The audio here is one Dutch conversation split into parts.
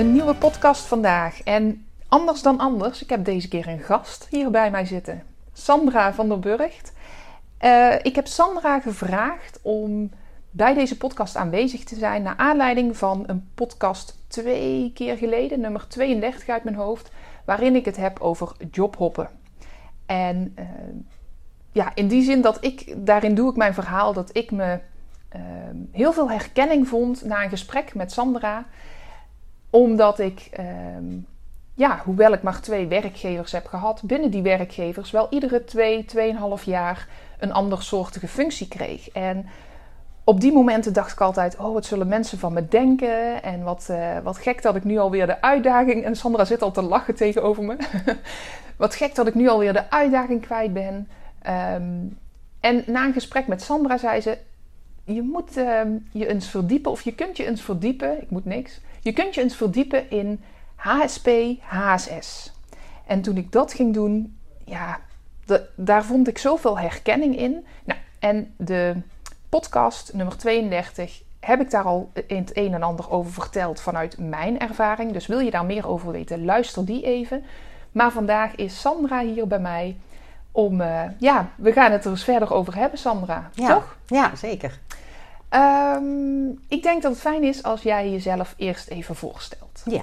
Een nieuwe podcast vandaag. En anders dan anders, ik heb deze keer een gast hier bij mij zitten. Sandra van der Burgt. Uh, ik heb Sandra gevraagd om bij deze podcast aanwezig te zijn. Naar aanleiding van een podcast twee keer geleden, nummer 32 uit mijn hoofd. Waarin ik het heb over jobhoppen. En uh, ja, in die zin dat ik, daarin doe ik mijn verhaal dat ik me uh, heel veel herkenning vond na een gesprek met Sandra omdat ik, um, ja, hoewel ik maar twee werkgevers heb gehad, binnen die werkgevers wel iedere twee, tweeënhalf jaar een andersoortige functie kreeg. En op die momenten dacht ik altijd: oh, wat zullen mensen van me denken? En wat, uh, wat gek dat ik nu alweer de uitdaging. En Sandra zit al te lachen tegenover me. wat gek dat ik nu alweer de uitdaging kwijt ben. Um, en na een gesprek met Sandra zei ze: Je moet uh, je eens verdiepen, of je kunt je eens verdiepen. Ik moet niks je kunt je eens verdiepen in HSP, HSS. En toen ik dat ging doen, ja, de, daar vond ik zoveel herkenning in. Nou, en de podcast nummer 32 heb ik daar al in het een en ander over verteld vanuit mijn ervaring. Dus wil je daar meer over weten, luister die even. Maar vandaag is Sandra hier bij mij om, uh, ja, we gaan het er eens verder over hebben, Sandra. Ja, toch? Ja, zeker. Um, ik denk dat het fijn is als jij jezelf eerst even voorstelt. Ja.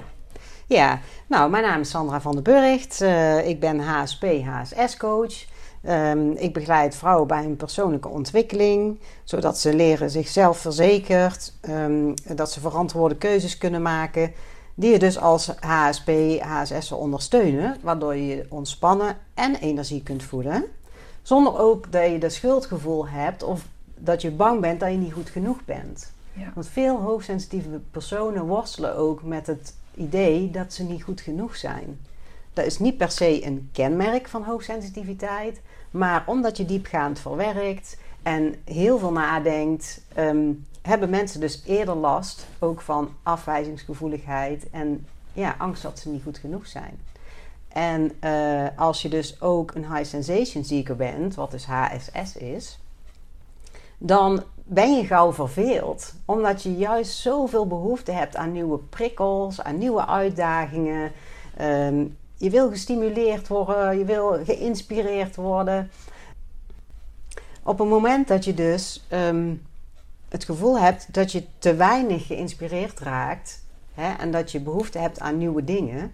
Ja, nou, mijn naam is Sandra van den Burgt. Uh, ik ben HSP, HSS-coach. Um, ik begeleid vrouwen bij hun persoonlijke ontwikkeling, zodat ze leren zichzelf verzekerd, um, dat ze verantwoorde keuzes kunnen maken, die je dus als HSP, HSS ondersteunen, waardoor je ontspannen en energie kunt voeden. Zonder ook dat je de schuldgevoel hebt of dat je bang bent dat je niet goed genoeg bent. Ja. Want veel hoogsensitieve personen worstelen ook met het idee dat ze niet goed genoeg zijn. Dat is niet per se een kenmerk van hoogsensitiviteit, maar omdat je diepgaand verwerkt en heel veel nadenkt, um, hebben mensen dus eerder last ook van afwijzingsgevoeligheid en ja, angst dat ze niet goed genoeg zijn. En uh, als je dus ook een high sensation seeker bent, wat dus HSS is, dan ben je gauw verveeld. Omdat je juist zoveel behoefte hebt aan nieuwe prikkels, aan nieuwe uitdagingen. Um, je wil gestimuleerd worden, je wil geïnspireerd worden. Op het moment dat je dus um, het gevoel hebt dat je te weinig geïnspireerd raakt hè, en dat je behoefte hebt aan nieuwe dingen,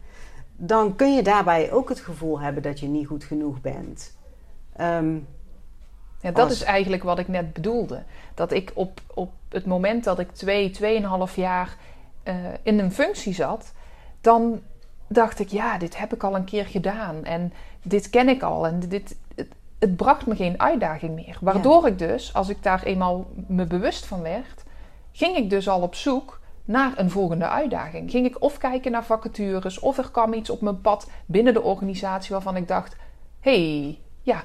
dan kun je daarbij ook het gevoel hebben dat je niet goed genoeg bent. Um, ja, dat is eigenlijk wat ik net bedoelde. Dat ik op, op het moment dat ik twee, tweeënhalf jaar uh, in een functie zat, dan dacht ik, ja, dit heb ik al een keer gedaan en dit ken ik al en dit, het, het bracht me geen uitdaging meer. Waardoor ik dus, als ik daar eenmaal me bewust van werd, ging ik dus al op zoek naar een volgende uitdaging. Ging ik of kijken naar vacatures, of er kwam iets op mijn pad binnen de organisatie waarvan ik dacht: hé, hey, ja,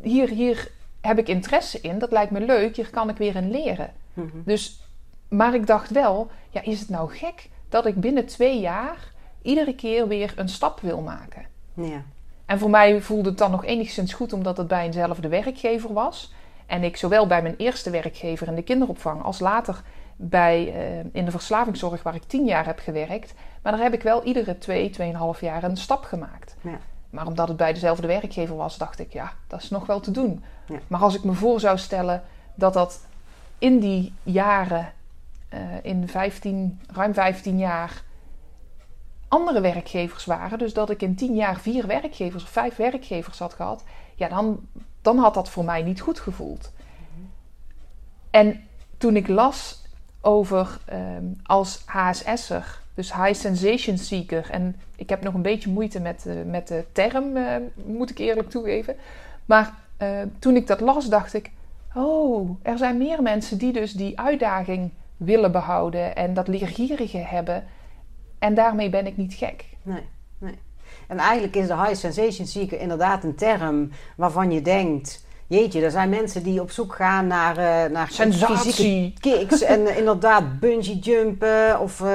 hier, hier heb ik interesse in, dat lijkt me leuk, hier kan ik weer in leren. Mhm. Dus, maar ik dacht wel, ja, is het nou gek dat ik binnen twee jaar iedere keer weer een stap wil maken? Ja. En voor mij voelde het dan nog enigszins goed, omdat het bij eenzelfde werkgever was. En ik zowel bij mijn eerste werkgever in de kinderopvang als later bij, uh, in de verslavingszorg, waar ik tien jaar heb gewerkt. Maar daar heb ik wel iedere twee, tweeënhalf jaar een stap gemaakt. Ja. Maar omdat het bij dezelfde werkgever was, dacht ik, ja, dat is nog wel te doen. Ja. Maar als ik me voor zou stellen dat dat in die jaren, uh, in 15, ruim 15 jaar, andere werkgevers waren, dus dat ik in 10 jaar vier werkgevers of vijf werkgevers had gehad, ja, dan, dan had dat voor mij niet goed gevoeld. Mm-hmm. En toen ik las over um, als HSS'er dus high sensation seeker. En ik heb nog een beetje moeite met, uh, met de term, uh, moet ik eerlijk toegeven. Maar uh, toen ik dat las, dacht ik: Oh, er zijn meer mensen die dus die uitdaging willen behouden en dat leergierige hebben. En daarmee ben ik niet gek. Nee, nee. En eigenlijk is de high sensation seeker inderdaad een term waarvan je denkt... Jeetje, er zijn mensen die op zoek gaan naar, uh, naar sensatie. kicks en uh, inderdaad bungee jumpen of uh,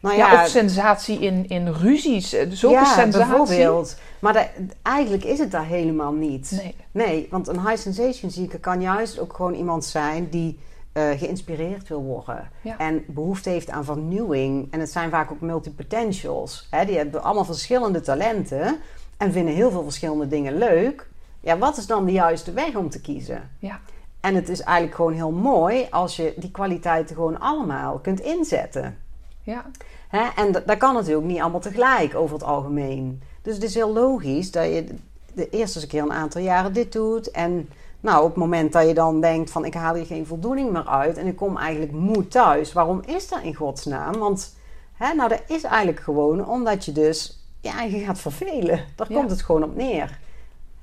nou ja, ja, of sensatie in, in ruzies. Zulke ja, sensatie. bijvoorbeeld. Maar de, eigenlijk is het daar helemaal niet. Nee. nee, want een high sensation seeker kan juist ook gewoon iemand zijn die geïnspireerd wil worden. En behoefte heeft aan vernieuwing. En het zijn vaak ook multipotentials. Hè? Die hebben allemaal verschillende talenten. En vinden heel veel verschillende dingen leuk. Ja, wat is dan de juiste weg om te kiezen? Ja. En het is eigenlijk gewoon heel mooi als je die kwaliteiten gewoon allemaal kunt inzetten. Ja. Hè? En dat kan natuurlijk niet allemaal tegelijk over het algemeen. Dus het is heel logisch dat je de eerste keer een aantal jaren dit doet. En nou, op het moment dat je dan denkt van ik haal hier geen voldoening meer uit en ik kom eigenlijk moe thuis. Waarom is dat in godsnaam? Want hè, nou, dat is eigenlijk gewoon omdat je dus ja, je gaat vervelen. Daar komt het gewoon op neer.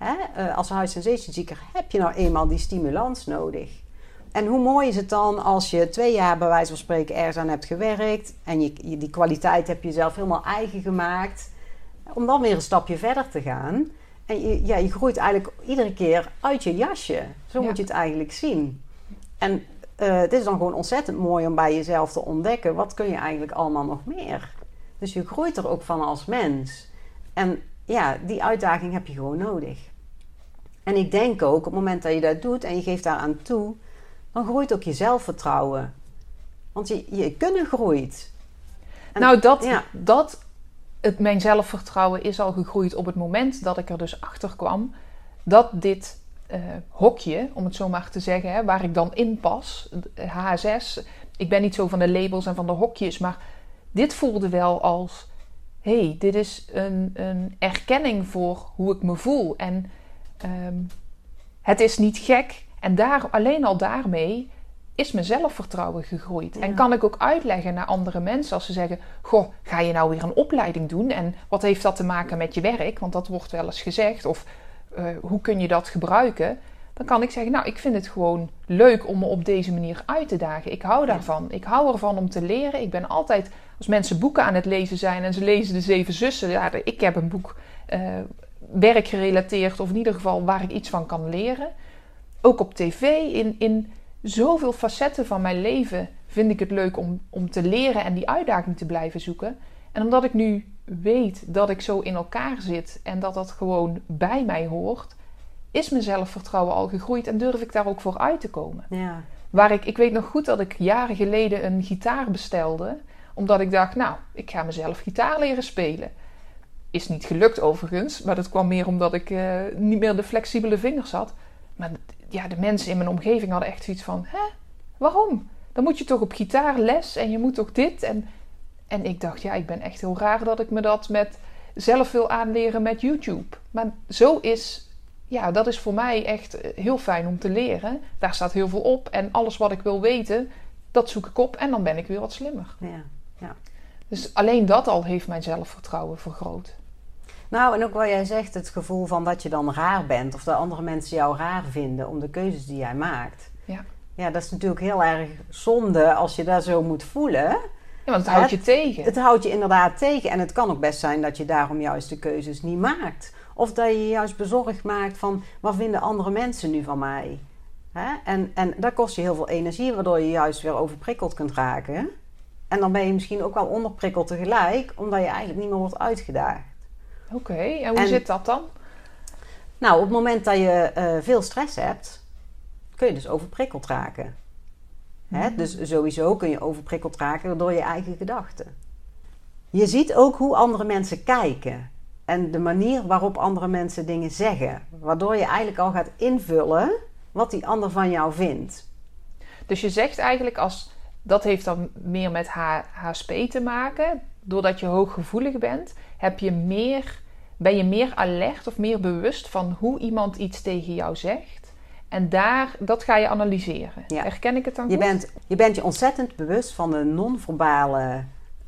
Hè? Uh, als high sensation zieker heb je nou eenmaal die stimulans nodig. En hoe mooi is het dan als je twee jaar bij wijze van spreken ergens aan hebt gewerkt en je, die kwaliteit heb je zelf helemaal eigen gemaakt, om dan weer een stapje verder te gaan. En je, ja, je groeit eigenlijk iedere keer uit je jasje. Zo moet je het eigenlijk zien. En uh, het is dan gewoon ontzettend mooi om bij jezelf te ontdekken... wat kun je eigenlijk allemaal nog meer. Dus je groeit er ook van als mens. En ja, die uitdaging heb je gewoon nodig. En ik denk ook, op het moment dat je dat doet en je geeft daaraan toe... dan groeit ook je zelfvertrouwen. Want je, je kunnen groeit. nou, dat, dat het, mijn zelfvertrouwen is al gegroeid op het moment dat ik er dus achter kwam dat dit uh, hokje, om het zo maar te zeggen, hè, waar ik dan in pas, HSS. Ik ben niet zo van de labels en van de hokjes, maar dit voelde wel als: hé, hey, dit is een, een erkenning voor hoe ik me voel. En um, het is niet gek. En daar, alleen al daarmee is mijn zelfvertrouwen gegroeid. En kan ik ook uitleggen naar andere mensen als ze zeggen: Goh, ga je nou weer een opleiding doen? En wat heeft dat te maken met je werk? Want dat wordt wel eens gezegd. Of uh, hoe kun je dat gebruiken? Dan kan ik zeggen: Nou, ik vind het gewoon leuk om me op deze manier uit te dagen. Ik hou daarvan. Ik hou ervan om te leren. Ik ben altijd, als mensen boeken aan het lezen zijn en ze lezen de Zeven Zussen, ja, ik heb een boek uh, werkgerelateerd, of in ieder geval waar ik iets van kan leren. Ook op tv, in. in zoveel facetten van mijn leven vind ik het leuk om, om te leren en die uitdaging te blijven zoeken. En omdat ik nu weet dat ik zo in elkaar zit en dat dat gewoon bij mij hoort, is mijn zelfvertrouwen al gegroeid en durf ik daar ook voor uit te komen. Ja. Waar ik, ik weet nog goed dat ik jaren geleden een gitaar bestelde, omdat ik dacht, nou, ik ga mezelf gitaar leren spelen. Is niet gelukt overigens, maar dat kwam meer omdat ik uh, niet meer de flexibele vingers had. Maar ja, de mensen in mijn omgeving hadden echt zoiets van: hè, waarom? Dan moet je toch op gitaarles en je moet toch dit. En, en ik dacht, ja, ik ben echt heel raar dat ik me dat met zelf wil aanleren met YouTube. Maar zo is, ja, dat is voor mij echt eh, heel fijn om te leren. Daar staat heel veel op en alles wat ik wil weten, dat zoek ik op en dan ben ik weer wat slimmer. Ja, ja. Dus alleen dat al heeft mijn zelfvertrouwen vergroot. Nou, en ook wat jij zegt, het gevoel van dat je dan raar bent of dat andere mensen jou raar vinden om de keuzes die jij maakt. Ja. Ja, dat is natuurlijk heel erg zonde als je dat zo moet voelen. Ja, want het houdt je tegen. Het houdt je inderdaad tegen. En het kan ook best zijn dat je daarom juist de keuzes niet maakt. Of dat je je juist bezorgd maakt van wat vinden andere mensen nu van mij. Hè? En, en dat kost je heel veel energie, waardoor je juist weer overprikkeld kunt raken. En dan ben je misschien ook wel onderprikkeld tegelijk, omdat je eigenlijk niet meer wordt uitgedaagd. Oké, en hoe zit dat dan? Nou, op het moment dat je uh, veel stress hebt, kun je dus overprikkeld raken. Hè? Hmm. Dus sowieso kun je overprikkeld raken door je eigen gedachten. Je ziet ook hoe andere mensen kijken. En de manier waarop andere mensen dingen zeggen. Waardoor je eigenlijk al gaat invullen wat die ander van jou vindt. Dus je zegt eigenlijk als dat heeft dan meer met HSP te maken. Doordat je hooggevoelig bent, heb je meer ben je meer alert of meer bewust van hoe iemand iets tegen jou zegt. En daar, dat ga je analyseren. Ja. Herken ik het dan je Bent, je bent je ontzettend bewust van de non-verbale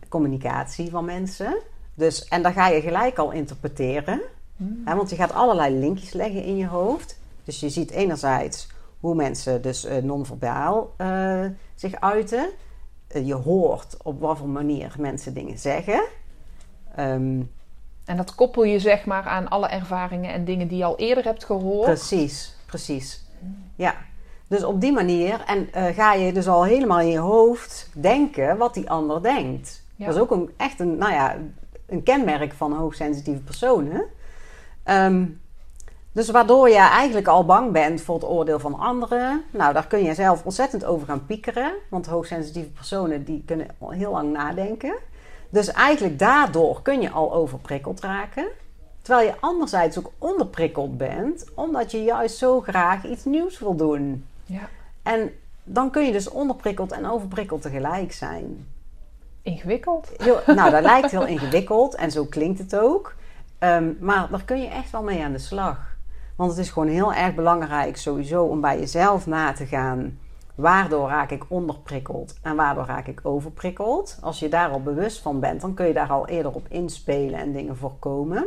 communicatie van mensen. Dus, en dan ga je gelijk al interpreteren. Hmm. Hè, want je gaat allerlei linkjes leggen in je hoofd. Dus je ziet enerzijds hoe mensen dus uh, non-verbaal uh, zich uiten. je hoort op wat voor manier mensen dingen zeggen. Ehm, en dat koppel je zeg maar aan alle ervaringen en dingen die je al eerder hebt gehoord. Precies, precies. Ja. Dus op die manier en eh, ga je dus al helemaal in je hoofd denken wat die ander denkt. Dat is ook een, echt een, nou ja, een kenmerk van hoogsensitieve personen. Um, dus waardoor je eigenlijk al bang bent voor het oordeel van anderen. Nou, daar kun je zelf ontzettend over gaan piekeren. Want hoogsensitieve personen die kunnen heel lang nadenken. Dus eigenlijk daardoor kun je al overprikkeld raken. Terwijl je anderzijds ook onderprikkeld bent, omdat je juist zo graag iets nieuws wil doen. Ja. En dan kun je dus onderprikkeld en overprikkeld tegelijk zijn. Ingewikkeld. nou, dat lijkt heel ingewikkeld en zo klinkt het ook. Ehm, maar daar kun je echt wel mee aan de slag. Want het is gewoon heel erg belangrijk sowieso om bij jezelf na te gaan. Waardoor raak ik onderprikkeld en waardoor raak ik overprikkeld? Als je daar al bewust van bent, dan kun je daar al eerder op inspelen en dingen voorkomen.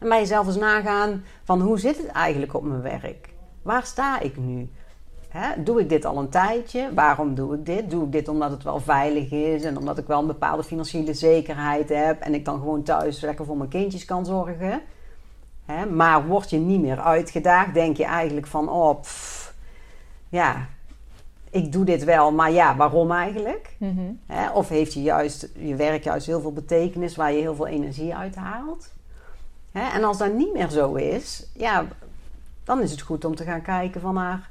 En bij jezelf eens nagaan van hoe zit het eigenlijk op mijn werk? Waar sta ik nu? doe ik dit al een tijdje? Waarom doe ik dit? Doe ik dit omdat het wel veilig is en omdat ik wel een bepaalde financiële zekerheid heb en ik dan gewoon thuis lekker voor mijn kindjes kan zorgen? maar word je niet meer uitgedaagd, denk je eigenlijk van, oh, ja, ik doe dit wel, maar ja, waarom eigenlijk? Mhm. of heeft je, juist, je werk juist heel veel betekenis waar je heel veel energie uit haalt? en als dat niet meer zo is, ja, dan is het goed om te gaan kijken van naar,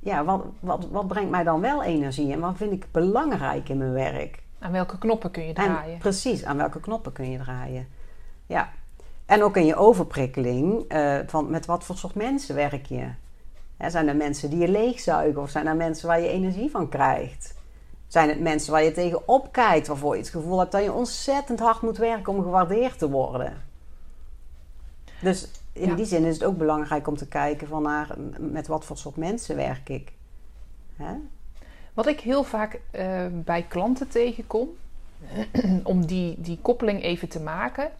ja, wat, wat, wat brengt mij dan wel energie en wat vind ik belangrijk in mijn werk? Aan welke knoppen kun je draaien? precies, aan welke knoppen kun je draaien? Ja. En ook in je overprikkeling, uh, van met wat voor soort mensen werk je? Zijn er mensen die je leegzuigen of zijn er mensen waar je energie van krijgt? Zijn het mensen waar je tegenop kijkt, waarvoor je het gevoel hebt dat je ontzettend hard moet werken om gewaardeerd te worden? Dus in die zin is het ook belangrijk om te kijken van naar, met wat voor soort mensen werk ik. Wat ik heel vaak uh, bij klanten tegenkom, om die, die koppeling even te maken,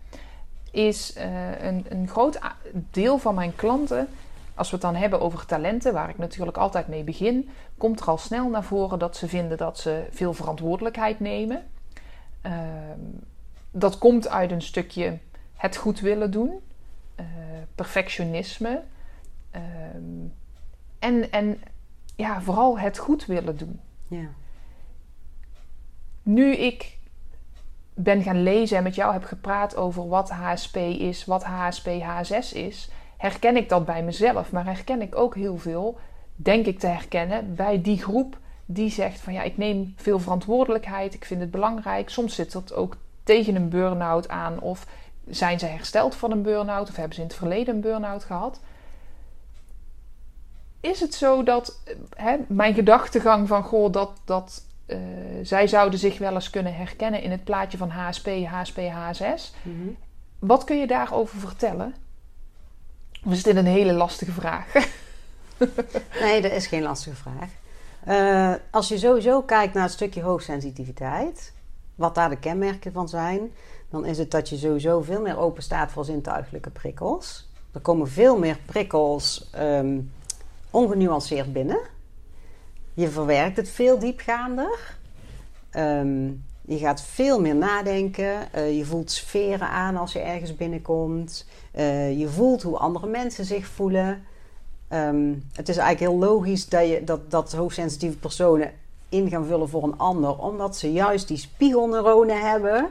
is uh, een, een groot deel van mijn klanten, als we het dan hebben over talenten, waar ik natuurlijk altijd mee begin, komt er al snel naar voren dat ze vinden dat ze veel verantwoordelijkheid nemen. Uh, dat komt uit een stukje het goed willen doen, uh, perfectionisme ehm, en, en ja, vooral het goed willen doen. Ja. Nu ik ben gaan lezen en met jou heb gepraat over wat HSP is, wat HSP H6 is, herken ik dat bij mezelf. Maar herken ik ook heel veel, denk ik te herkennen, bij die groep die zegt van ja, ik neem veel verantwoordelijkheid, ik vind het belangrijk. Soms zit dat ook tegen een burn-out aan of zijn ze hersteld van een burn-out of hebben ze in het verleden een burn-out gehad. Is het zo dat hè, mijn gedachtegang van goh, dat, dat uh, zij zouden zich wel eens kunnen herkennen in het plaatje van HSP, HSP, H6. Mm Wat kun je daarover vertellen? Of is dit een hele lastige vraag? nee, dat is geen lastige vraag. Uh, als je sowieso kijkt naar het stukje hoogsensitiviteit, wat daar de kenmerken van zijn, dan is het dat je sowieso veel meer open staat voor zintuigelijke prikkels. Er komen veel meer prikkels um, ongenuanceerd binnen. Je verwerkt het veel diepgaander. Ehm, je gaat veel meer nadenken. Uh, je voelt sferen aan als je ergens binnenkomt. Uh, je voelt hoe andere mensen zich voelen. Um, het is eigenlijk heel logisch dat, je, dat, dat hoogsensitieve personen in gaan vullen voor een ander, omdat ze juist die spiegelneuronen hebben.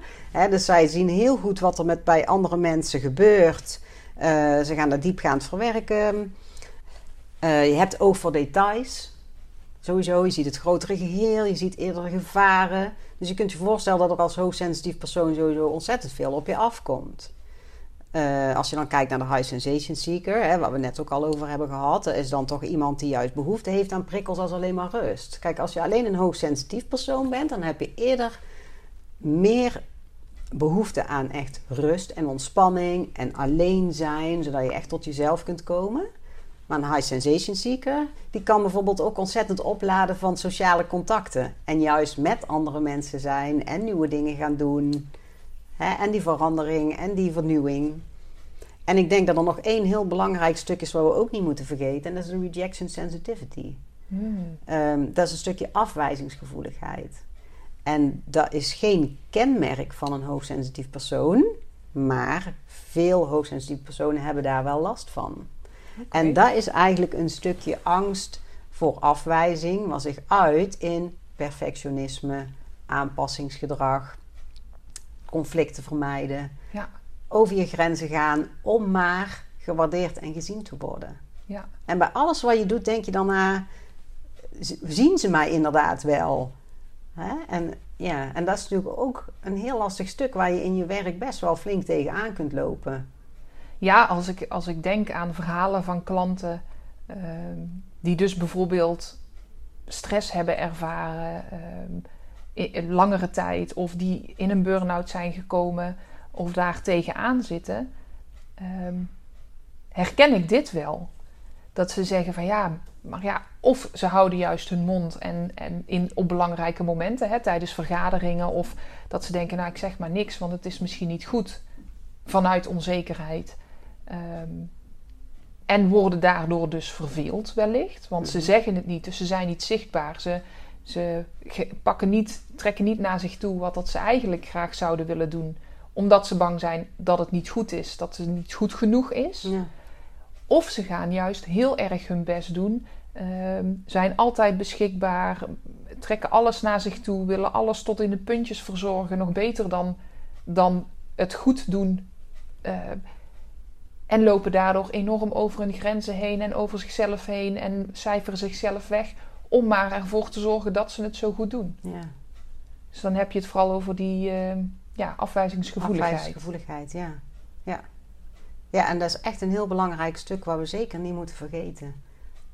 dus zij zien heel goed wat er met bij andere mensen gebeurt. Uh, ze gaan dat diepgaand verwerken. je hebt oog voor details. Sowieso, je ziet het grotere geheel, je ziet eerdere gevaren. Dus je kunt je voorstellen dat er als hoogsensitief persoon sowieso ontzettend veel op je afkomt. Uh, als je dan kijkt naar de high sensation seeker, hè, waar we net ook al over hebben gehad, is dan toch iemand die juist behoefte heeft aan prikkels als alleen maar rust. Kijk, als je alleen een hoogsensitief persoon bent, dan heb je eerder meer behoefte aan echt rust en ontspanning en alleen zijn, zodat je echt tot jezelf kunt komen. Maar een high sensation seeker, die kan bijvoorbeeld ook ontzettend opladen van sociale contacten. En juist met andere mensen zijn en nieuwe dingen gaan doen. Hè, en die verandering en die vernieuwing. En ik denk dat er nog één heel belangrijk stuk is wat we ook niet moeten vergeten. En dat is de rejection sensitivity. Hmm. Ehm, dat is een stukje afwijzingsgevoeligheid. En dat is geen kenmerk van een hoogsensitief persoon, maar veel hoogsensitieve personen hebben daar wel last van. En dat is eigenlijk een stukje angst voor afwijzing, wat zich uit in perfectionisme, aanpassingsgedrag, conflicten vermijden, ja. over je grenzen gaan om maar gewaardeerd en gezien te worden. Ja. En bij alles wat je doet, denk je dan, ah, zien ze mij inderdaad wel? Hè? En, ja, en dat is natuurlijk ook een heel lastig stuk waar je in je werk best wel flink tegenaan kunt lopen. Ja, als ik, als ik denk aan verhalen van klanten ehm, die dus bijvoorbeeld stress hebben ervaren in, langere tijd, of die in een burn-out zijn gekomen of daar tegenaan zitten, ehm, herken ik dit wel. Dat ze zeggen van ja, maar ja, of ze houden juist hun mond en, en in, op belangrijke momenten, hè, tijdens vergaderingen, of dat ze denken, nou ik zeg maar niks, want het is misschien niet goed vanuit onzekerheid. Ehm, en worden daardoor dus verveeld wellicht, want ze mhm. zeggen het niet, dus ze zijn niet zichtbaar. Ze, ze pakken niet, trekken niet naar zich toe wat dat ze eigenlijk graag zouden willen doen, omdat ze bang zijn dat het niet goed is, dat het niet goed genoeg is. Ja. Of ze gaan juist heel erg hun best doen, ehm, zijn altijd beschikbaar, trekken alles naar zich toe, willen alles tot in de puntjes verzorgen, nog beter dan, dan het goed doen. Uh, en lopen daardoor enorm over hun grenzen heen en over zichzelf heen en cijferen zichzelf weg om maar ervoor te zorgen dat ze het zo goed doen. Ja. Dus dan heb je het vooral over die uh, ja, afwijzingsgevoeligheid. Afwijzingsgevoeligheid, ja. ja. Ja, en dat is echt een heel belangrijk stuk waar we zeker niet moeten vergeten.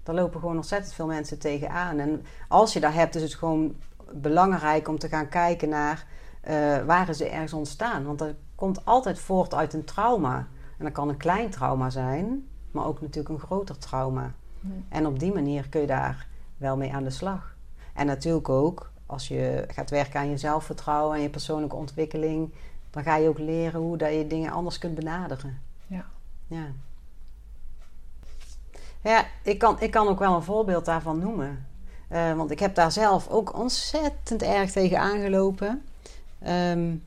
Daar lopen gewoon ontzettend veel mensen tegenaan. En als je daar hebt, is het gewoon belangrijk om te gaan kijken naar uh, waar is ze ergens ontstaan. Want dat komt altijd voort uit een trauma. En dat kan een klein trauma zijn, maar ook natuurlijk een groter trauma. En op die manier kun je daar wel mee aan de slag. En natuurlijk ook, als je gaat werken aan je zelfvertrouwen en je persoonlijke ontwikkeling, dan ga je ook leren hoe dat je dingen anders kunt benaderen. Ja. Ja. Ja, ik kan, ik kan ook wel een voorbeeld daarvan noemen. Uh, want ik heb daar zelf ook ontzettend erg tegen aangelopen. Um,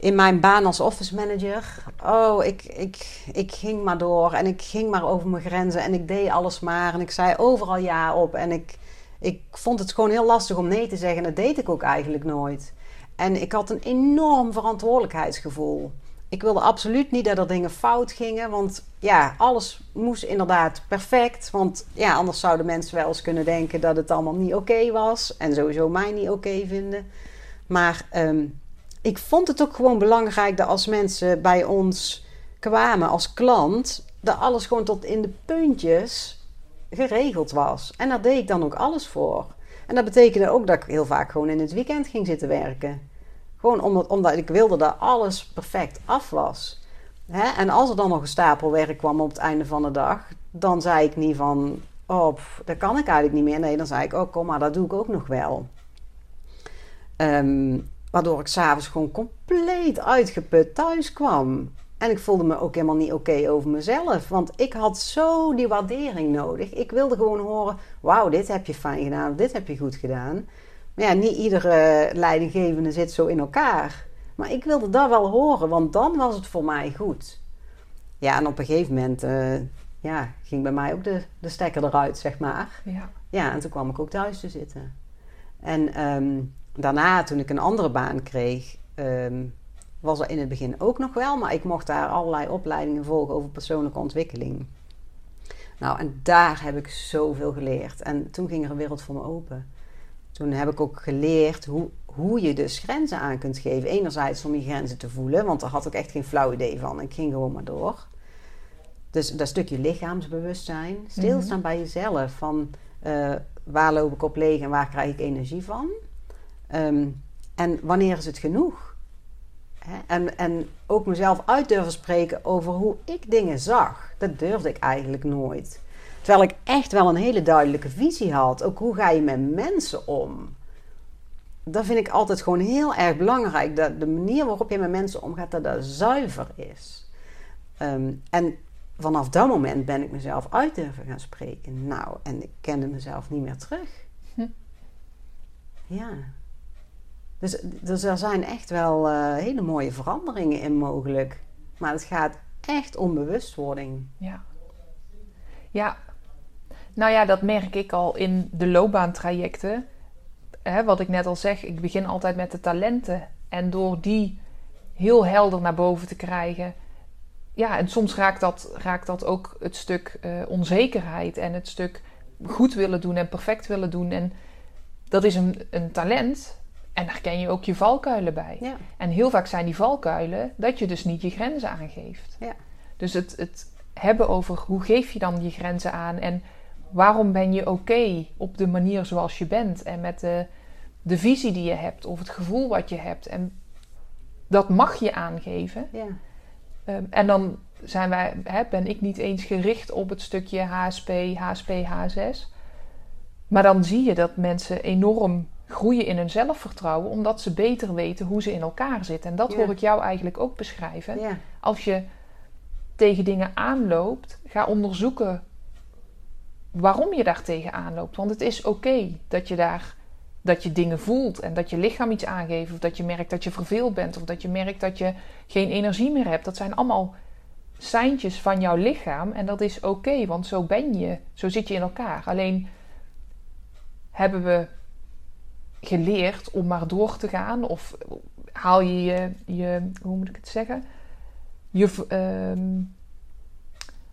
in mijn baan als office manager. Oh, ik, ik, ik ging maar door en ik ging maar over mijn grenzen en ik deed alles maar en ik zei overal ja op. En ik, ik vond het gewoon heel lastig om nee te zeggen en dat deed ik ook eigenlijk nooit. En ik had een enorm verantwoordelijkheidsgevoel. Ik wilde absoluut niet dat er dingen fout gingen, want ja, alles moest inderdaad perfect. Want ja, anders zouden mensen wel eens kunnen denken dat het allemaal niet oké was en sowieso mij niet oké vinden. Maar um, ik vond het ook gewoon belangrijk dat als mensen bij ons kwamen als klant, dat alles gewoon tot in de puntjes geregeld was. En daar deed ik dan ook alles voor. En dat betekende ook dat ik heel vaak gewoon in het weekend ging zitten werken. Gewoon omdat, omdat ik wilde dat alles perfect af was. Hè? En als er dan nog een stapel werk kwam op het einde van de dag, dan zei ik niet van, oh, dat kan ik eigenlijk niet meer. Nee, dan zei ik, oh, kom maar, dat doe ik ook nog wel. Um, Waardoor ik s'avonds gewoon compleet uitgeput thuis kwam. En ik voelde me ook helemaal niet oké over mezelf. Want ik had zo die waardering nodig. Ik wilde gewoon horen: wauw, dit heb je fijn gedaan, dit heb je goed gedaan. Maar ja, niet iedere leidinggevende zit zo in elkaar. Maar ik wilde dat wel horen, want dan was het voor mij goed. Ja, en op een gegeven moment uh, ja, ging bij mij ook de, de stekker eruit, zeg maar. Ja. ja, en toen kwam ik ook thuis te zitten. En um, daarna, toen ik een andere baan kreeg, ehm, was er in het begin ook nog wel. Maar ik mocht daar allerlei opleidingen volgen over persoonlijke ontwikkeling. Nou, en daar heb ik zoveel geleerd. En toen ging er een wereld voor me open. Toen heb ik ook geleerd hoe, hoe je dus grenzen aan kunt geven. Enerzijds om je grenzen te voelen, want daar had ik echt geen flauw idee van. Ik ging gewoon maar door. Dus dat stukje lichaamsbewustzijn. Stilstaan mm bij jezelf. Van uh, waar loop ik op leeg en waar krijg ik energie van? Ehm, en wanneer is het genoeg? En, en ook mezelf uit durven spreken over hoe ik dingen zag. Dat durfde ik eigenlijk nooit. Terwijl ik echt wel een hele duidelijke visie had. Ook hoe ga je met mensen om? Dat vind ik altijd gewoon heel erg belangrijk. Dat de manier waarop je met mensen omgaat, dat dat zuiver is. Ehm, en vanaf dat moment ben ik mezelf uit durven gaan spreken. Nou, en ik kende mezelf niet meer terug. Hm. Ja. Dus, dus er zijn echt wel eh, hele mooie veranderingen in mogelijk. Maar het gaat echt om bewustwording. Ja. Ja. Nou ja, dat merk ik al in de loopbaantrajecten. Hè, wat ik net al zeg, ik begin altijd met de talenten. En door die heel helder naar boven te krijgen. Ja, en soms raakt dat, raakt dat ook het stuk eh, onzekerheid en het stuk goed willen doen en perfect willen doen. En dat is een, een talent. En daar ken je ook je valkuilen bij. Ja. En heel vaak zijn die valkuilen dat je dus niet je grenzen aangeeft. Ja. Dus het, het hebben over hoe geef je dan je grenzen aan en waarom ben je oké op de manier zoals je bent en met de, de visie die je hebt of het gevoel wat je hebt. En dat mag je aangeven. Ja. Ehm, en dan zijn wij, hè, ben ik niet eens gericht op het stukje HSP, HSP, H6. Maar dan zie je dat mensen enorm groeien in hun zelfvertrouwen, omdat ze beter weten hoe ze in elkaar zitten. En dat Ja. hoor ik jou eigenlijk ook beschrijven. Ja. Als je tegen dingen aanloopt, ga onderzoeken waarom je daar tegen aanloopt. Want het is oké dat je daar dat je dingen voelt en dat je lichaam iets aangeeft, of dat je merkt dat je verveeld bent, of dat je merkt dat je geen energie meer hebt. Dat zijn allemaal seintjes van jouw lichaam en dat is oké, want zo ben je, zo zit je in elkaar. Alleen hebben we geleerd om maar door te gaan, of haal je je, je hoe moet ik het zeggen, je, ehm,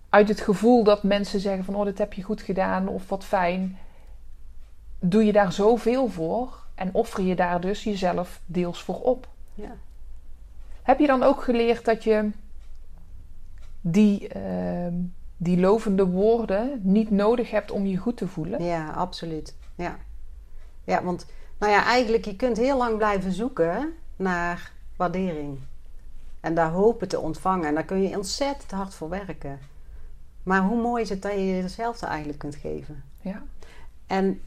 uit het gevoel dat mensen zeggen van oh, dit heb je goed gedaan of wat fijn, doe je daar zoveel voor en offer je daar dus jezelf deels voor op. Ja. Heb je dan ook geleerd dat je die, ehm, die lovende woorden niet nodig hebt om je goed te voelen? Ja, absoluut. Ja. ja, want nou ja, eigenlijk je kunt heel lang blijven zoeken naar waardering. En daar hopen te ontvangen. En daar kun je ontzettend hard voor werken. Maar hoe mooi is het dat je jezelf eigenlijk kunt geven? Ja. En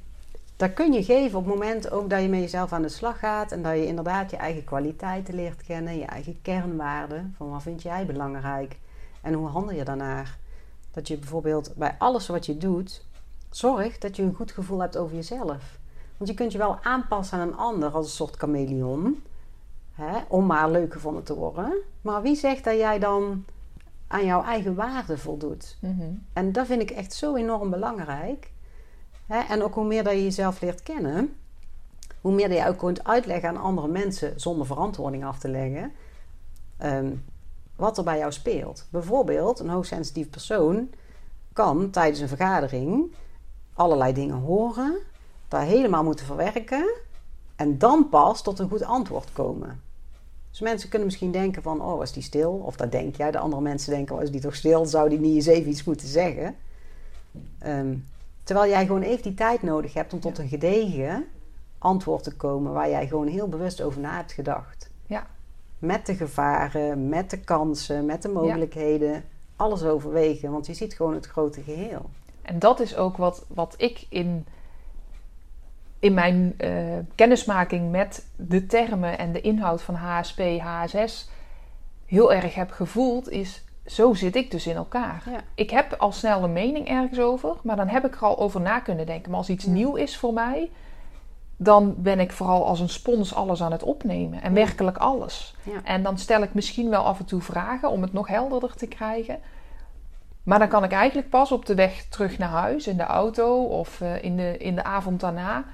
dat kun je geven op het moment ook dat je met jezelf aan de slag gaat. En dat je inderdaad je eigen kwaliteiten leert kennen. Je eigen kernwaarden. Van wat vind jij belangrijk? En hoe handel je daarnaar? Dat je bijvoorbeeld bij alles wat je doet, zorgt dat je een goed gevoel hebt over jezelf. Want je kunt je wel aanpassen aan een ander als een soort chameleon. Hè, om maar leuk gevonden te worden. Maar wie zegt dat jij dan aan jouw eigen waarde voldoet? Mhm. En dat vind ik echt zo enorm belangrijk. Hè? En ook hoe meer dat je jezelf leert kennen, hoe meer dat je ook kunt uitleggen aan andere mensen zonder verantwoording af te leggen, ehm, wat er bij jou speelt. Bijvoorbeeld, een hoogsensitief persoon kan tijdens een vergadering allerlei dingen horen, daar helemaal moeten verwerken en dan pas tot een goed antwoord komen. Dus mensen kunnen misschien denken van, oh, was die stil? Of dat denk jij. De andere mensen denken, oh, is die toch stil? Zou die niet eens even iets moeten zeggen? Ehm, terwijl jij gewoon even die tijd nodig hebt om tot een gedegen antwoord te komen... waar jij gewoon heel bewust over na hebt gedacht. Ja. Met de gevaren, met de kansen, met de mogelijkheden. Alles overwegen, want je ziet gewoon het grote geheel. En dat is ook wat, wat ik in, in mijn eh, kennismaking met de termen en de inhoud van HSP, HSS heel erg heb gevoeld, is zo zit ik dus in elkaar. Ja. Ik heb al snel een mening ergens over, maar dan heb ik er al over na kunnen denken. Maar als iets Ja. nieuw is voor mij, dan ben ik vooral als een spons alles aan het opnemen. En Ja. werkelijk alles. En dan stel ik misschien wel af en toe vragen om het nog helderder te krijgen. Maar dan kan ik eigenlijk pas op de weg terug naar huis, in de auto of eh, in, de, in de avond daarna,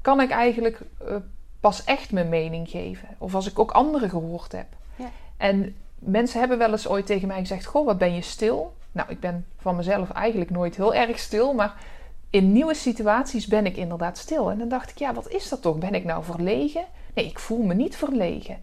kan ik eigenlijk eh, pas echt mijn mening geven. Of als ik ook anderen gehoord heb. Ja. En mensen hebben wel eens ooit tegen mij gezegd: Goh, wat ben je stil? Nou, ik ben van mezelf eigenlijk nooit heel erg stil, maar in nieuwe situaties ben ik inderdaad stil. En dan dacht ik: ja, wat is dat toch? Ben ik nou verlegen? Nee, ik voel me niet verlegen.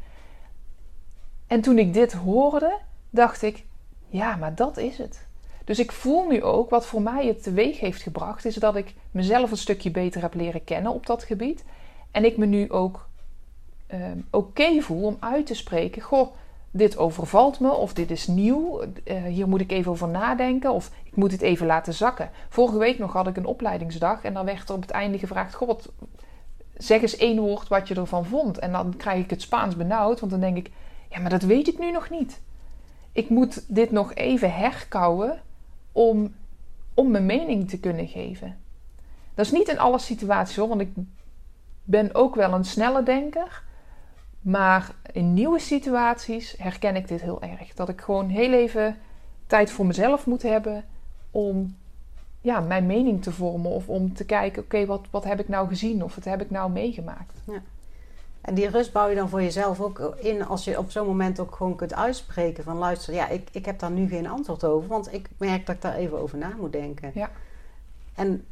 En toen ik dit hoorde, dacht ik: ja, maar dat is het. Dus ik voel nu ook wat voor mij het teweeg heeft gebracht, is dat ik mezelf een stukje beter heb leren kennen op dat gebied. En ik me nu ook ehm, oké voel om uit te spreken: Goh, dit overvalt me, of dit is nieuw, eh, hier moet ik even over nadenken, of ik moet het even laten zakken. Vorige week nog had ik een opleidingsdag en dan werd er op het einde gevraagd: Goh, zeg eens één woord wat je ervan vond. En dan krijg ik het Spaans benauwd, want dan denk ik: ja, maar dat weet ik nu nog niet. ik moet dit nog even herkouwen om, om mijn mening te kunnen geven. Dat is niet in alle situaties hoor, want ik ben ook wel een snelle denker. Maar in nieuwe situaties herken ik dit heel erg. Dat ik gewoon heel even tijd voor mezelf moet hebben om ja, mijn mening te vormen. Of om te kijken, oké, wat, wat heb ik nou gezien of wat heb ik nou meegemaakt. Ja. En die rust bouw je dan voor jezelf ook in als je op zo'n moment ook gewoon kunt uitspreken van luister, ja, ik, ik heb daar nu geen antwoord over, want ik merk dat ik daar even over na moet denken. Ja. En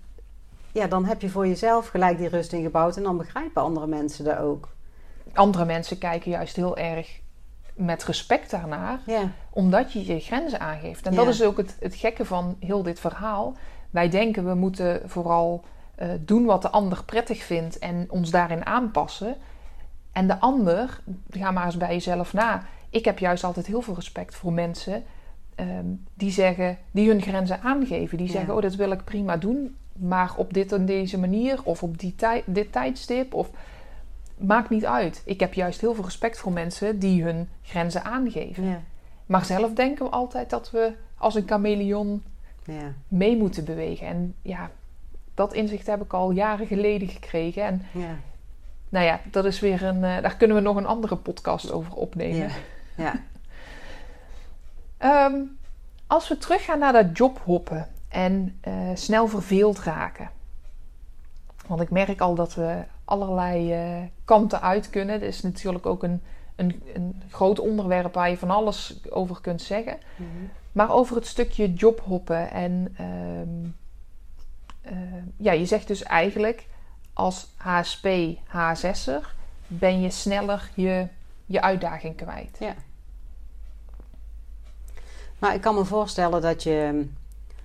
ja, dan heb je voor jezelf gelijk die rust ingebouwd en dan begrijpen andere mensen dat ook. Andere mensen kijken juist heel erg met respect daarnaar, ja. omdat je je grenzen aangeeft. En dat is ook het, het gekke van heel dit verhaal. Wij denken we moeten vooral uh, doen wat de ander prettig vindt en ons daarin aanpassen. En de ander, ga maar eens bij jezelf na. Ik heb juist altijd heel veel respect voor mensen um, die zeggen, die hun grenzen aangeven. Die zeggen, oh, dat wil ik prima doen, maar op dit en deze manier of op die tij dit tijdstip of maakt niet uit. Ik heb juist heel veel respect voor mensen die hun grenzen aangeven. Ja. Maar zelf denken we altijd dat we als een chameleon ja. mee moeten bewegen. En ja, dat inzicht heb ik al jaren geleden gekregen. En ja. Nou ja, dat is weer een. Uh, daar kunnen we nog een andere podcast over opnemen. Ja. um, als we teruggaan naar dat jobhoppen en uh, snel verveeld raken. Want ik merk al dat we allerlei uh, kanten uit kunnen. Dat is natuurlijk ook een, een, een, groot onderwerp waar je van alles over kunt zeggen. Mm -hmm. Maar over het stukje jobhoppen. En um, uh, ja, je zegt dus eigenlijk als HSP, H6er ben je sneller je, je uitdaging kwijt. Ja. Maar ik kan me voorstellen dat je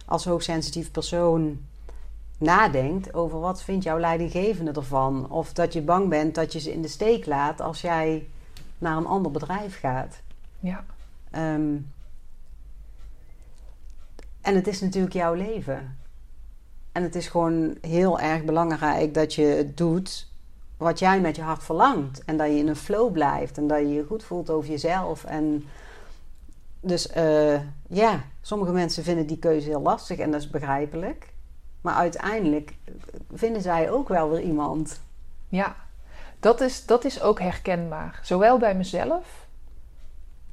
als hoogsensitief persoon nadenkt over wat vindt jouw leidinggevende ervan. Of dat je bang bent dat je ze in de steek laat als jij naar een ander bedrijf gaat. Ja. Um, en het is natuurlijk jouw leven. En het is gewoon heel erg belangrijk dat je doet wat jij met je hart verlangt. En dat je in een flow blijft en dat je je goed voelt over jezelf. En dus uh, ja, sommige mensen vinden die keuze heel lastig en dat is begrijpelijk. Maar uiteindelijk vinden zij ook wel weer iemand. Ja, dat is, dat is ook herkenbaar. Zowel bij mezelf.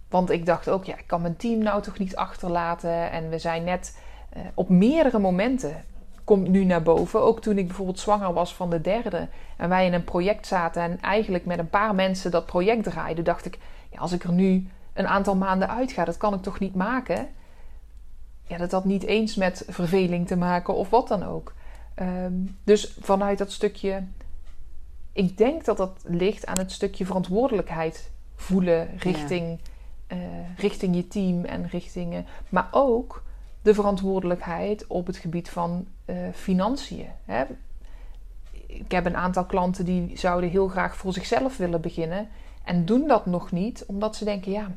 Want ik dacht ook, ja, ik kan mijn team nou toch niet achterlaten. En we zijn net uh, op meerdere momenten komt nu naar boven. Ook toen ik bijvoorbeeld zwanger was van de derde. En wij in een project zaten en eigenlijk met een paar mensen dat project draaiden. Dacht ik, ja, als ik er nu een aantal maanden uitga, dat kan ik toch niet maken? Ja, dat had niet eens met verveling te maken of wat dan ook. Um, dus vanuit dat stukje, ik denk dat dat ligt aan het stukje verantwoordelijkheid voelen richting, ja. uh, richting je team en richting, uh, maar ook de verantwoordelijkheid op het gebied van uh, financiën. Hè? Ik heb een aantal klanten die zouden heel graag voor zichzelf willen beginnen en doen dat nog niet, omdat ze denken: ja,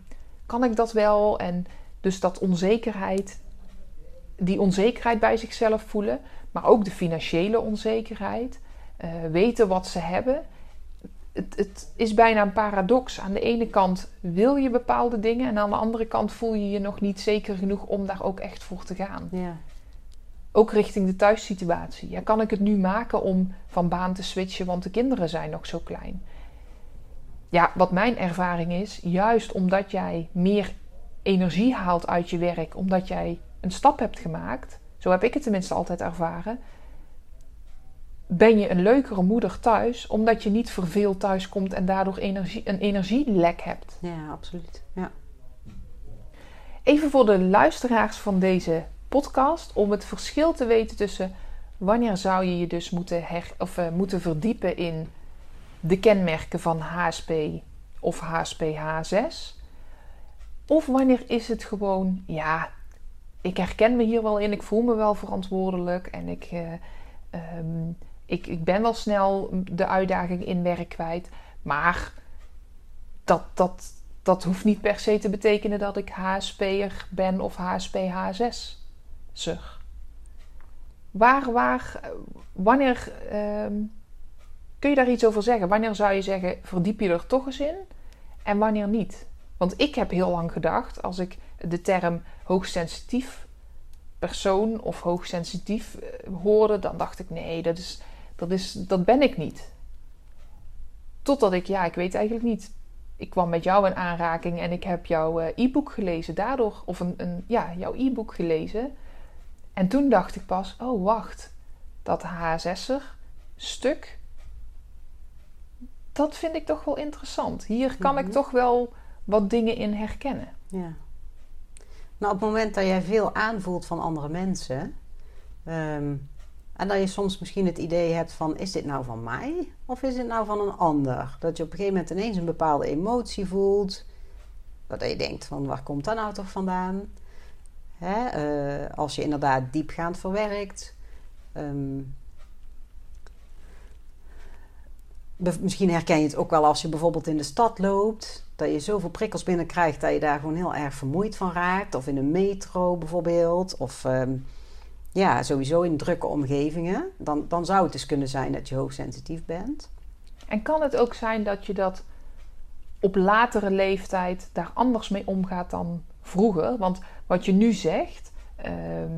kan ik dat wel? En dus dat onzekerheid, die onzekerheid bij zichzelf voelen, maar ook de financiële onzekerheid, uh, weten wat ze hebben. Het, het, is bijna een paradox. Aan de ene kant wil je bepaalde dingen en aan de andere kant voel je je nog niet zeker genoeg om daar ook echt voor te gaan. Ja. Ook richting de thuissituatie. Ja, kan ik het nu maken om van baan te switchen, want de kinderen zijn nog zo klein? Ja, wat mijn ervaring is, juist omdat jij meer energie haalt uit je werk, omdat jij een stap hebt gemaakt, zo heb ik het tenminste altijd ervaren, ben je een leukere moeder thuis, omdat je niet verveeld thuis komt en daardoor energie, een energielek hebt. Ja, absoluut. Ja. Even voor de luisteraars van deze podcast, om het verschil te weten tussen wanneer zou je je dus moeten, her, of, uh, moeten verdiepen in de kenmerken van HSP of HSP-H6. Of wanneer is het gewoon, ja, ik herken me hier wel in, ik voel me wel verantwoordelijk en ik, uh, um, ik, ik ben wel snel de uitdaging in werk kwijt. Maar dat, dat, dat hoeft niet per se te betekenen dat ik HSP'er ben of HSP-H6'er. Waar, waar, wanneer um, kun je daar iets over zeggen? Wanneer zou je zeggen, verdiep je er toch eens in? En wanneer niet? Want ik heb heel lang gedacht, als ik de term hoogsensitief persoon of hoogsensitief eh, hoorde, dan dacht ik nee, dat, is, dat, is, dat ben ik niet. Totdat ik, ja, ik weet eigenlijk niet. Ik kwam met jou in aanraking en ik heb jouw eh, e-book gelezen daardoor, of een, een ja, jouw e-book gelezen. En toen dacht ik pas, oh wacht, dat HSS'er stuk, dat vind ik toch wel interessant. Hier kan ik Mhm. toch wel wat dingen in herkennen. Ja. Nou, op het moment dat jij veel aanvoelt van andere mensen. ehm, en dat je soms misschien het idee hebt van... is dit nou van mij of is dit nou van een ander? Dat je op een gegeven moment ineens een bepaalde emotie voelt. Dat je denkt van waar komt dat nou toch vandaan? Hè? eh, als je inderdaad diepgaand verwerkt. ehm, Misschien herken je het ook wel als je bijvoorbeeld in de stad loopt. Dat je zoveel prikkels binnenkrijgt dat je daar gewoon heel erg vermoeid van raakt. Of in een metro bijvoorbeeld. Of ehm, ja, sowieso in drukke omgevingen. Dan, dan zou het dus kunnen zijn dat je hoogsensitief bent. En kan het ook zijn dat je dat op latere leeftijd daar anders mee omgaat dan vroeger? Want wat je nu zegt, ehm,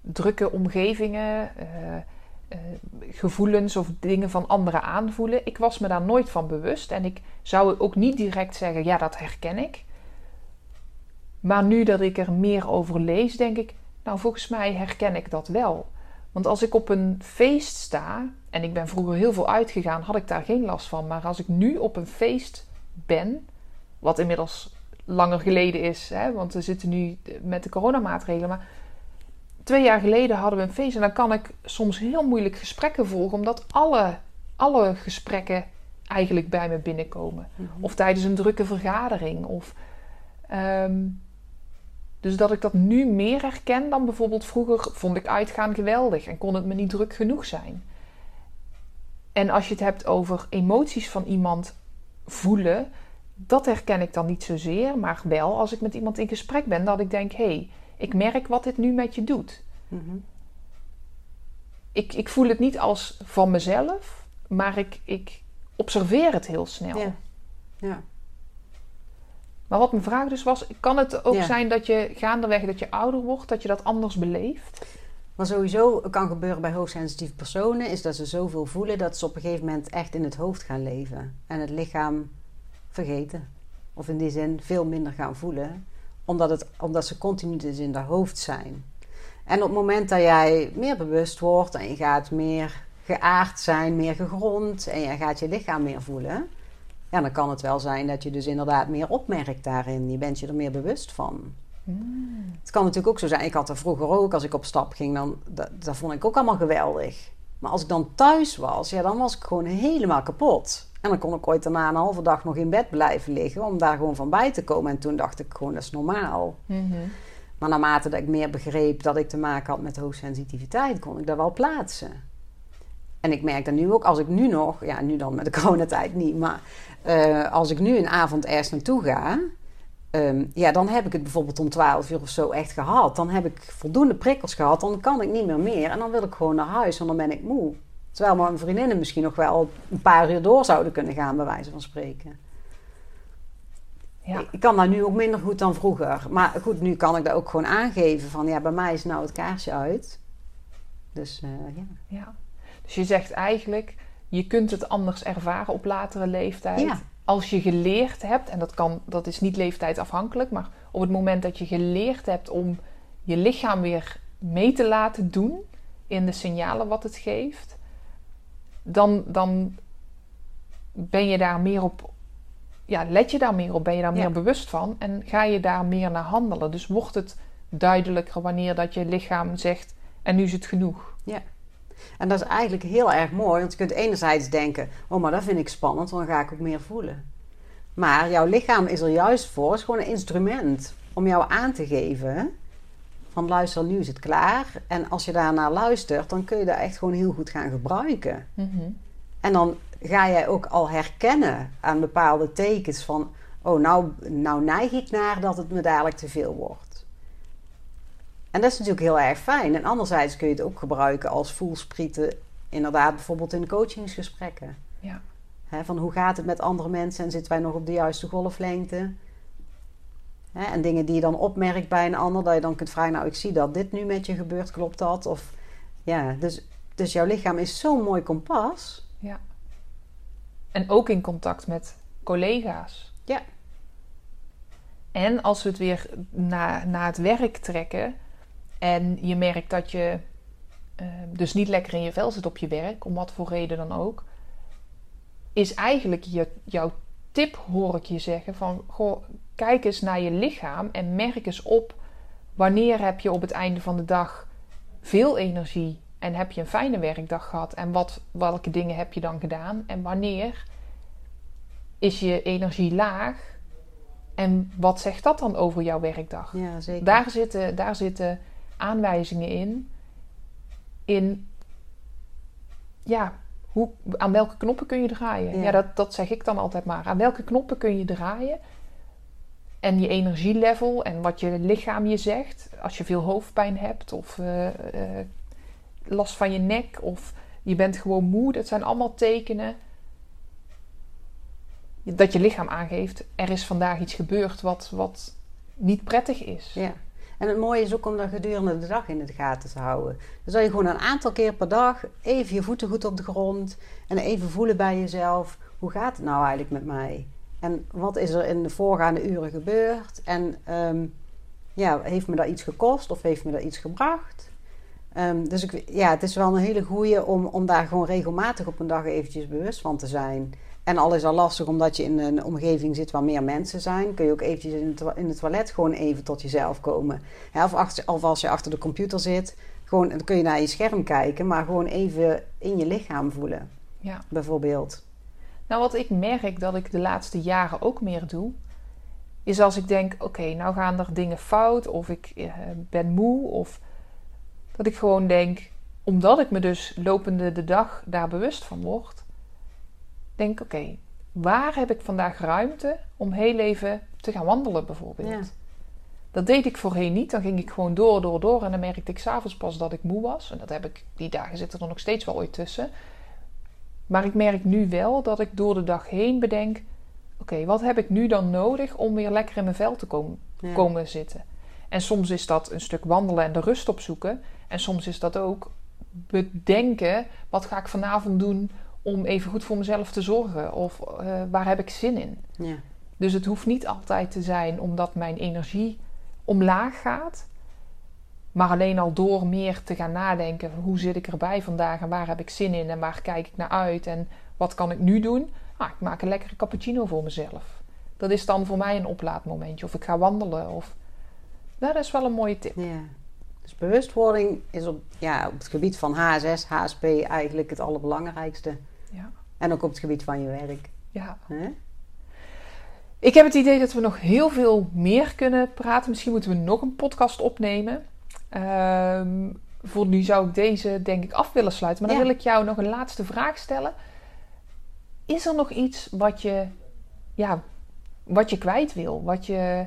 drukke omgevingen, eh, eh, gevoelens of dingen van anderen aanvoelen, ik was me daar nooit van bewust en ik zou ook niet direct zeggen, ja, dat herken ik. Maar nu dat ik er meer over lees, denk ik, nou, volgens mij herken ik dat wel. Want als ik op een feest sta, en ik ben vroeger heel veel uitgegaan, had ik daar geen last van. Maar als ik nu op een feest ben, wat inmiddels langer geleden is, hè, want we zitten nu met de coronamaatregelen. Maar twee jaar geleden hadden we een feest en dan kan ik soms heel moeilijk gesprekken volgen, omdat alle, alle gesprekken eigenlijk bij me binnenkomen. Of tijdens een drukke vergadering. Of, ehm, dus dat ik dat nu meer herken dan bijvoorbeeld vroeger vond ik uitgaan geweldig en kon het me niet druk genoeg zijn. En als je het hebt over emoties van iemand voelen, dat herken ik dan niet zozeer, maar wel als ik met iemand in gesprek ben, dat ik denk: hé, hey, ik merk wat dit nu met je doet. Mhm. Ik, ik voel het niet als van mezelf, maar ik, ik observeer het heel snel. Ja. Ja. Maar wat mijn vraag dus was, kan het ook Ja. zijn dat je gaandeweg dat je ouder wordt, dat je dat anders beleeft? Maar sowieso kan gebeuren bij hoogsensitieve personen... is dat ze zoveel voelen dat ze op een gegeven moment echt in het hoofd gaan leven. En het lichaam vergeten. Of in die zin veel minder gaan voelen. Omdat, het, omdat ze continu dus in haar hoofd zijn. En op het moment dat jij meer bewust wordt... en je gaat meer geaard zijn, meer gegrond... en je gaat je lichaam meer voelen... ja, dan kan het wel zijn dat je dus inderdaad meer opmerkt daarin. Je bent je er meer bewust van. Het kan natuurlijk ook zo zijn. Ik had er vroeger ook, als ik op stap ging, dan dat, dat vond ik ook allemaal geweldig. Maar als ik dan thuis was, ja, dan was ik gewoon helemaal kapot. En dan kon ik ooit daarna een halve dag nog in bed blijven liggen om daar gewoon van bij te komen. En toen dacht ik gewoon, dat is normaal. Maar naarmate dat ik meer begreep dat ik te maken had met hoogsensitiviteit, kon ik dat wel plaatsen. En ik merk dat nu ook, als ik nu nog, ja, nu dan met de coronatijd niet, maar eh, als ik nu een avond ergens naartoe ga, Ehm, ja, dan heb ik het bijvoorbeeld om 12 uur of zo echt gehad. Dan heb ik voldoende prikkels gehad. Dan kan ik niet meer meer. En dan wil ik gewoon naar huis, want dan ben ik moe. Terwijl mijn vriendinnen misschien nog wel een paar uur door zouden kunnen gaan, bij wijze van spreken. Ja. Ik kan dat nu ook minder goed dan vroeger. Maar goed, nu kan ik dat ook gewoon aangeven. Van ja, bij mij is nou het kaarsje uit. Dus eh, ja. ja. Dus je zegt eigenlijk, je kunt het anders ervaren op latere leeftijd. Ja. Als je geleerd hebt, en dat, kan, dat is niet leeftijdsafhankelijk, maar op het moment dat je geleerd hebt om je lichaam weer mee te laten doen in de signalen wat het geeft, dan, dan ben je daar meer op, ja, let je daar meer op, ben je daar Ja. meer bewust van en ga je daar meer naar handelen. Dus wordt het duidelijker wanneer dat je lichaam zegt, en nu is het genoeg. En dat is eigenlijk heel erg mooi. Want je kunt enerzijds denken, oh maar dat vind ik spannend, want dan ga ik ook meer voelen. Maar jouw lichaam is er juist voor. Het is gewoon een instrument om jou aan te geven van luister, nu is het klaar. En als je daarnaar luistert, dan kun je dat echt gewoon heel goed gaan gebruiken. En dan ga jij ook al herkennen aan bepaalde tekens van... oh, nou, nou neig ik naar dat het me dadelijk te veel wordt. En dat is natuurlijk heel erg fijn. En anderzijds kun je het ook gebruiken als voelsprieten... inderdaad bijvoorbeeld in coachingsgesprekken. Ja. Van hoe gaat het met andere mensen en zitten wij nog op de juiste golflengte? Hè? En dingen die je dan opmerkt bij een ander, dat je dan kunt vragen: Nou, ik zie dat dit nu met je gebeurt, klopt dat? Of ja, dus, dus jouw lichaam is zo'n mooi kompas. Ja. En ook in contact met collega's. Ja. En als we het weer naar, naar het werk trekken en je merkt dat je uh, dus niet lekker in je vel zit op je werk, om wat voor reden dan ook, is eigenlijk je, jouw tip, hoor ik je zeggen, van goh, kijk eens naar je lichaam en merk eens op wanneer heb je op het einde van de dag veel energie en heb je een fijne werkdag gehad en wat, welke dingen heb je dan gedaan en wanneer is je energie laag en wat zegt dat dan over jouw werkdag? Ja, zeker. Daar zitten, daar zitten aanwijzingen in. In ja, hoe, aan welke knoppen kun je draaien? Ja, dat, dat zeg ik dan altijd maar. Aan welke knoppen kun je draaien? En je energielevel en wat je lichaam je zegt. Als je veel hoofdpijn hebt of uh, uh, last van je nek of je bent gewoon moe. Dat zijn allemaal tekenen dat je lichaam aangeeft, er is vandaag iets gebeurd wat, wat niet prettig is. Ja. En het mooie is ook om dat gedurende de dag in de gaten te houden. Dus dat je gewoon een aantal keer per dag even je voeten goed op de grond en even voelen bij jezelf: hoe gaat het nou eigenlijk met mij? En wat is er in de voorgaande uren gebeurd? En um, ja, heeft me dat iets gekost of heeft me dat iets gebracht? Um, dus ik, ja, het is wel een hele goeie om, om daar gewoon regelmatig op een dag eventjes bewust van te zijn. En al is al lastig omdat je in een omgeving zit waar meer mensen zijn, kun je ook eventjes in het, in het toilet gewoon even tot jezelf komen. of, achter, of als je achter de computer zit, gewoon, dan kun je naar je scherm kijken, maar gewoon even in je lichaam voelen. Ja. Bijvoorbeeld. Nou, wat ik merk dat ik de laatste jaren ook meer doe, is als ik denk: oké, nou gaan er dingen fout, of ik eh, ben moe, of dat ik gewoon denk, omdat ik me dus lopende de dag daar bewust van word, denk: oké, waar heb ik vandaag ruimte om heel even te gaan wandelen, bijvoorbeeld? Ja. Dat deed ik voorheen niet. Dan ging ik gewoon door, door, door. En dan merkte ik s'avonds pas dat ik moe was. En dat heb ik, die dagen zitten er nog steeds wel ooit tussen. Maar ik merk nu wel dat ik door de dag heen bedenk: oké, wat heb ik nu dan nodig om weer lekker in mijn vel te komen, Ja. komen zitten? En soms is dat een stuk wandelen en de rust opzoeken. En soms is dat ook bedenken: wat ga ik vanavond doen om even goed voor mezelf te zorgen? Of eh, waar heb ik zin in? Ja. Dus het hoeft niet altijd te zijn omdat mijn energie omlaag gaat. Maar alleen al door meer te gaan nadenken: hoe zit ik erbij vandaag en waar heb ik zin in en waar kijk ik naar uit en wat kan ik nu doen? Ah, ik maak een lekkere cappuccino voor mezelf. Dat is dan voor mij een oplaadmomentje. Of ik ga wandelen. Of... Dat is wel een mooie tip. ja. Dus bewustwording is op, ja, op het gebied van HSS, HSP eigenlijk het allerbelangrijkste. Ja. En ook op het gebied van je werk. ja. Ik heb het idee dat we nog heel veel meer kunnen praten. Misschien moeten we nog een podcast opnemen. Ehm, voor nu zou ik deze denk ik af willen sluiten. Maar dan Ja. wil ik jou nog een laatste vraag stellen. Is er nog iets wat je, ja, wat je kwijt wil? Wat je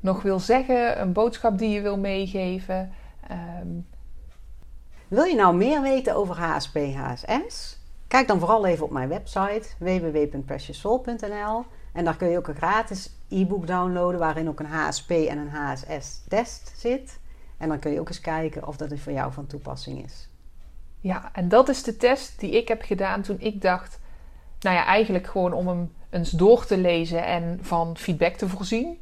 nog wil zeggen? Een boodschap die je wil meegeven? Ehm, Wil je nou meer weten over HSP, HSS? Kijk dan vooral even op mijn website www.precioussoul.nl en daar kun je ook een gratis e-book downloaden waarin ook een HSP en een HSS-test zit. En dan kun je ook eens kijken of dat voor jou van toepassing is. Ja, en dat is de test die ik heb gedaan toen ik dacht, nou ja, eigenlijk gewoon om hem eens door te lezen en van feedback te voorzien.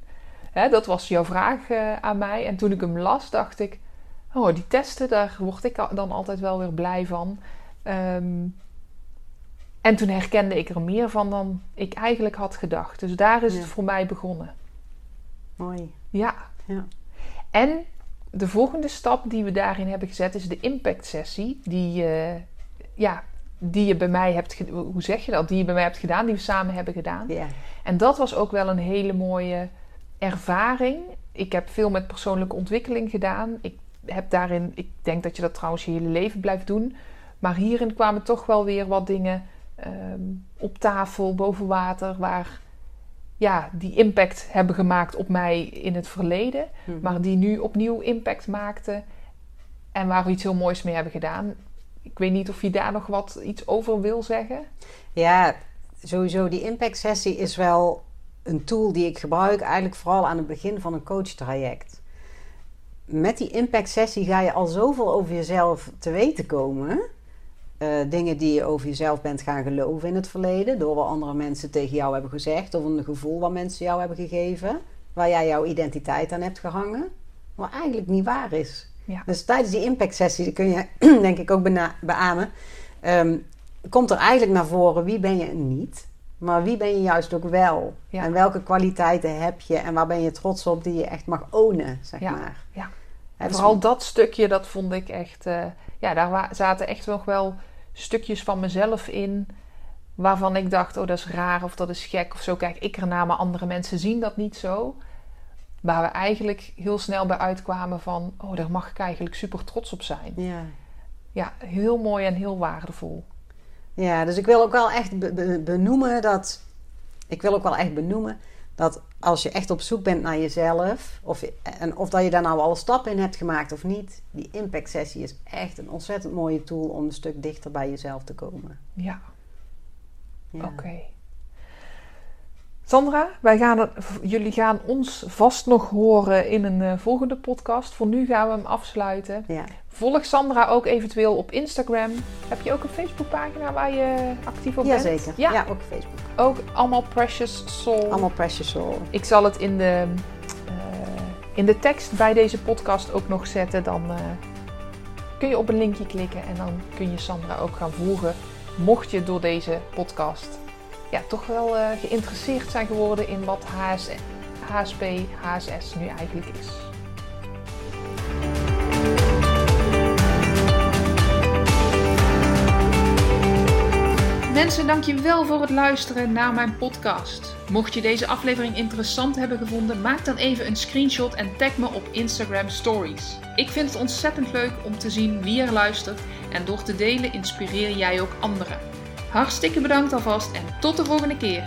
Hè, dat was jouw vraag eh, aan mij. En toen ik hem las, dacht ik, oh, die testen, daar word ik dan altijd wel weer blij van. Ehm, en toen herkende ik er meer van dan ik eigenlijk had gedacht. Dus daar is Ja. het voor mij begonnen. Mooi. Ja. Ja. En de volgende stap die we daarin hebben gezet is de impact sessie. Die, eh, ja, die je bij mij hebt, hoe zeg je dat? Die je bij mij hebt gedaan, die we samen hebben gedaan. En dat was ook wel een hele mooie ervaring. Ik heb veel met persoonlijke ontwikkeling gedaan. Ik heb daarin, ik denk dat je dat trouwens je hele leven blijft doen. Maar hierin kwamen toch wel weer wat dingen ehm, op tafel, boven water, waar ja, die impact hebben gemaakt op mij in het verleden. Hm. Maar die nu opnieuw impact maakten. En waar we iets heel moois mee hebben gedaan. Ik weet niet of je daar nog wat iets over wil zeggen. Ja, sowieso die impact sessie is wel een tool die ik gebruik eigenlijk vooral aan het begin van een coachtraject. Met die impact sessie ga je al zoveel over jezelf te weten komen. Uh, dingen die je over jezelf bent gaan geloven in het verleden. Door wat andere mensen tegen jou hebben gezegd. Of een gevoel wat mensen jou hebben gegeven. Waar jij jouw identiteit aan hebt gehangen. Wat eigenlijk niet waar is. Ja. Dus tijdens die impact sessie kun je denk ik ook beamen. Um, komt er eigenlijk naar voren wie ben je niet. Maar wie ben je juist ook wel? En welke kwaliteiten heb je? En waar ben je trots op die je echt mag ownen, zeg ja. maar. Ja. En dus vooral dat stukje, dat vond ik echt... Uh, ja, daar zaten echt nog wel stukjes van mezelf in... waarvan ik dacht, oh, dat is raar of dat is gek of zo. Kijk ik ernaar, maar andere mensen zien dat niet zo. Waar we eigenlijk heel snel bij uitkwamen van... oh, daar mag ik eigenlijk super trots op zijn. Ja. Ja, heel mooi en heel waardevol. Ja, dus ik wil ook wel echt benoemen dat. Ik wil ook wel echt benoemen dat als je echt op zoek bent naar jezelf, of, en of dat je daar nou al stappen in hebt gemaakt of niet, die impact sessie is echt een ontzettend mooie tool om een stuk dichter bij jezelf te komen. Ja. ja. Oké. Sandra, wij gaan jullie gaan ons vast nog horen in een uh, volgende podcast. Voor nu gaan we hem afsluiten. Ja. Volg Sandra ook eventueel op Instagram. Heb je ook een Facebookpagina waar je actief op bent? Jazeker. Ja, ja ook Facebook. Ook allemaal Precious Soul. Allemaal Precious Soul. Ik zal het in de, uh, in de tekst bij deze podcast ook nog zetten. Dan uh, kun je op een linkje klikken en dan kun je Sandra ook gaan volgen. Mocht je door deze podcast ja, toch wel uh, geïnteresseerd zijn geworden in wat HS, HSP, HSS nu eigenlijk is. Mensen, dankjewel voor het luisteren naar mijn podcast. Mocht je deze aflevering interessant hebben gevonden, maak dan even een screenshot en tag me op Instagram Stories. Ik vind het ontzettend leuk om te zien wie er luistert en door te delen inspireer jij ook anderen. Hartstikke bedankt alvast en tot de volgende keer.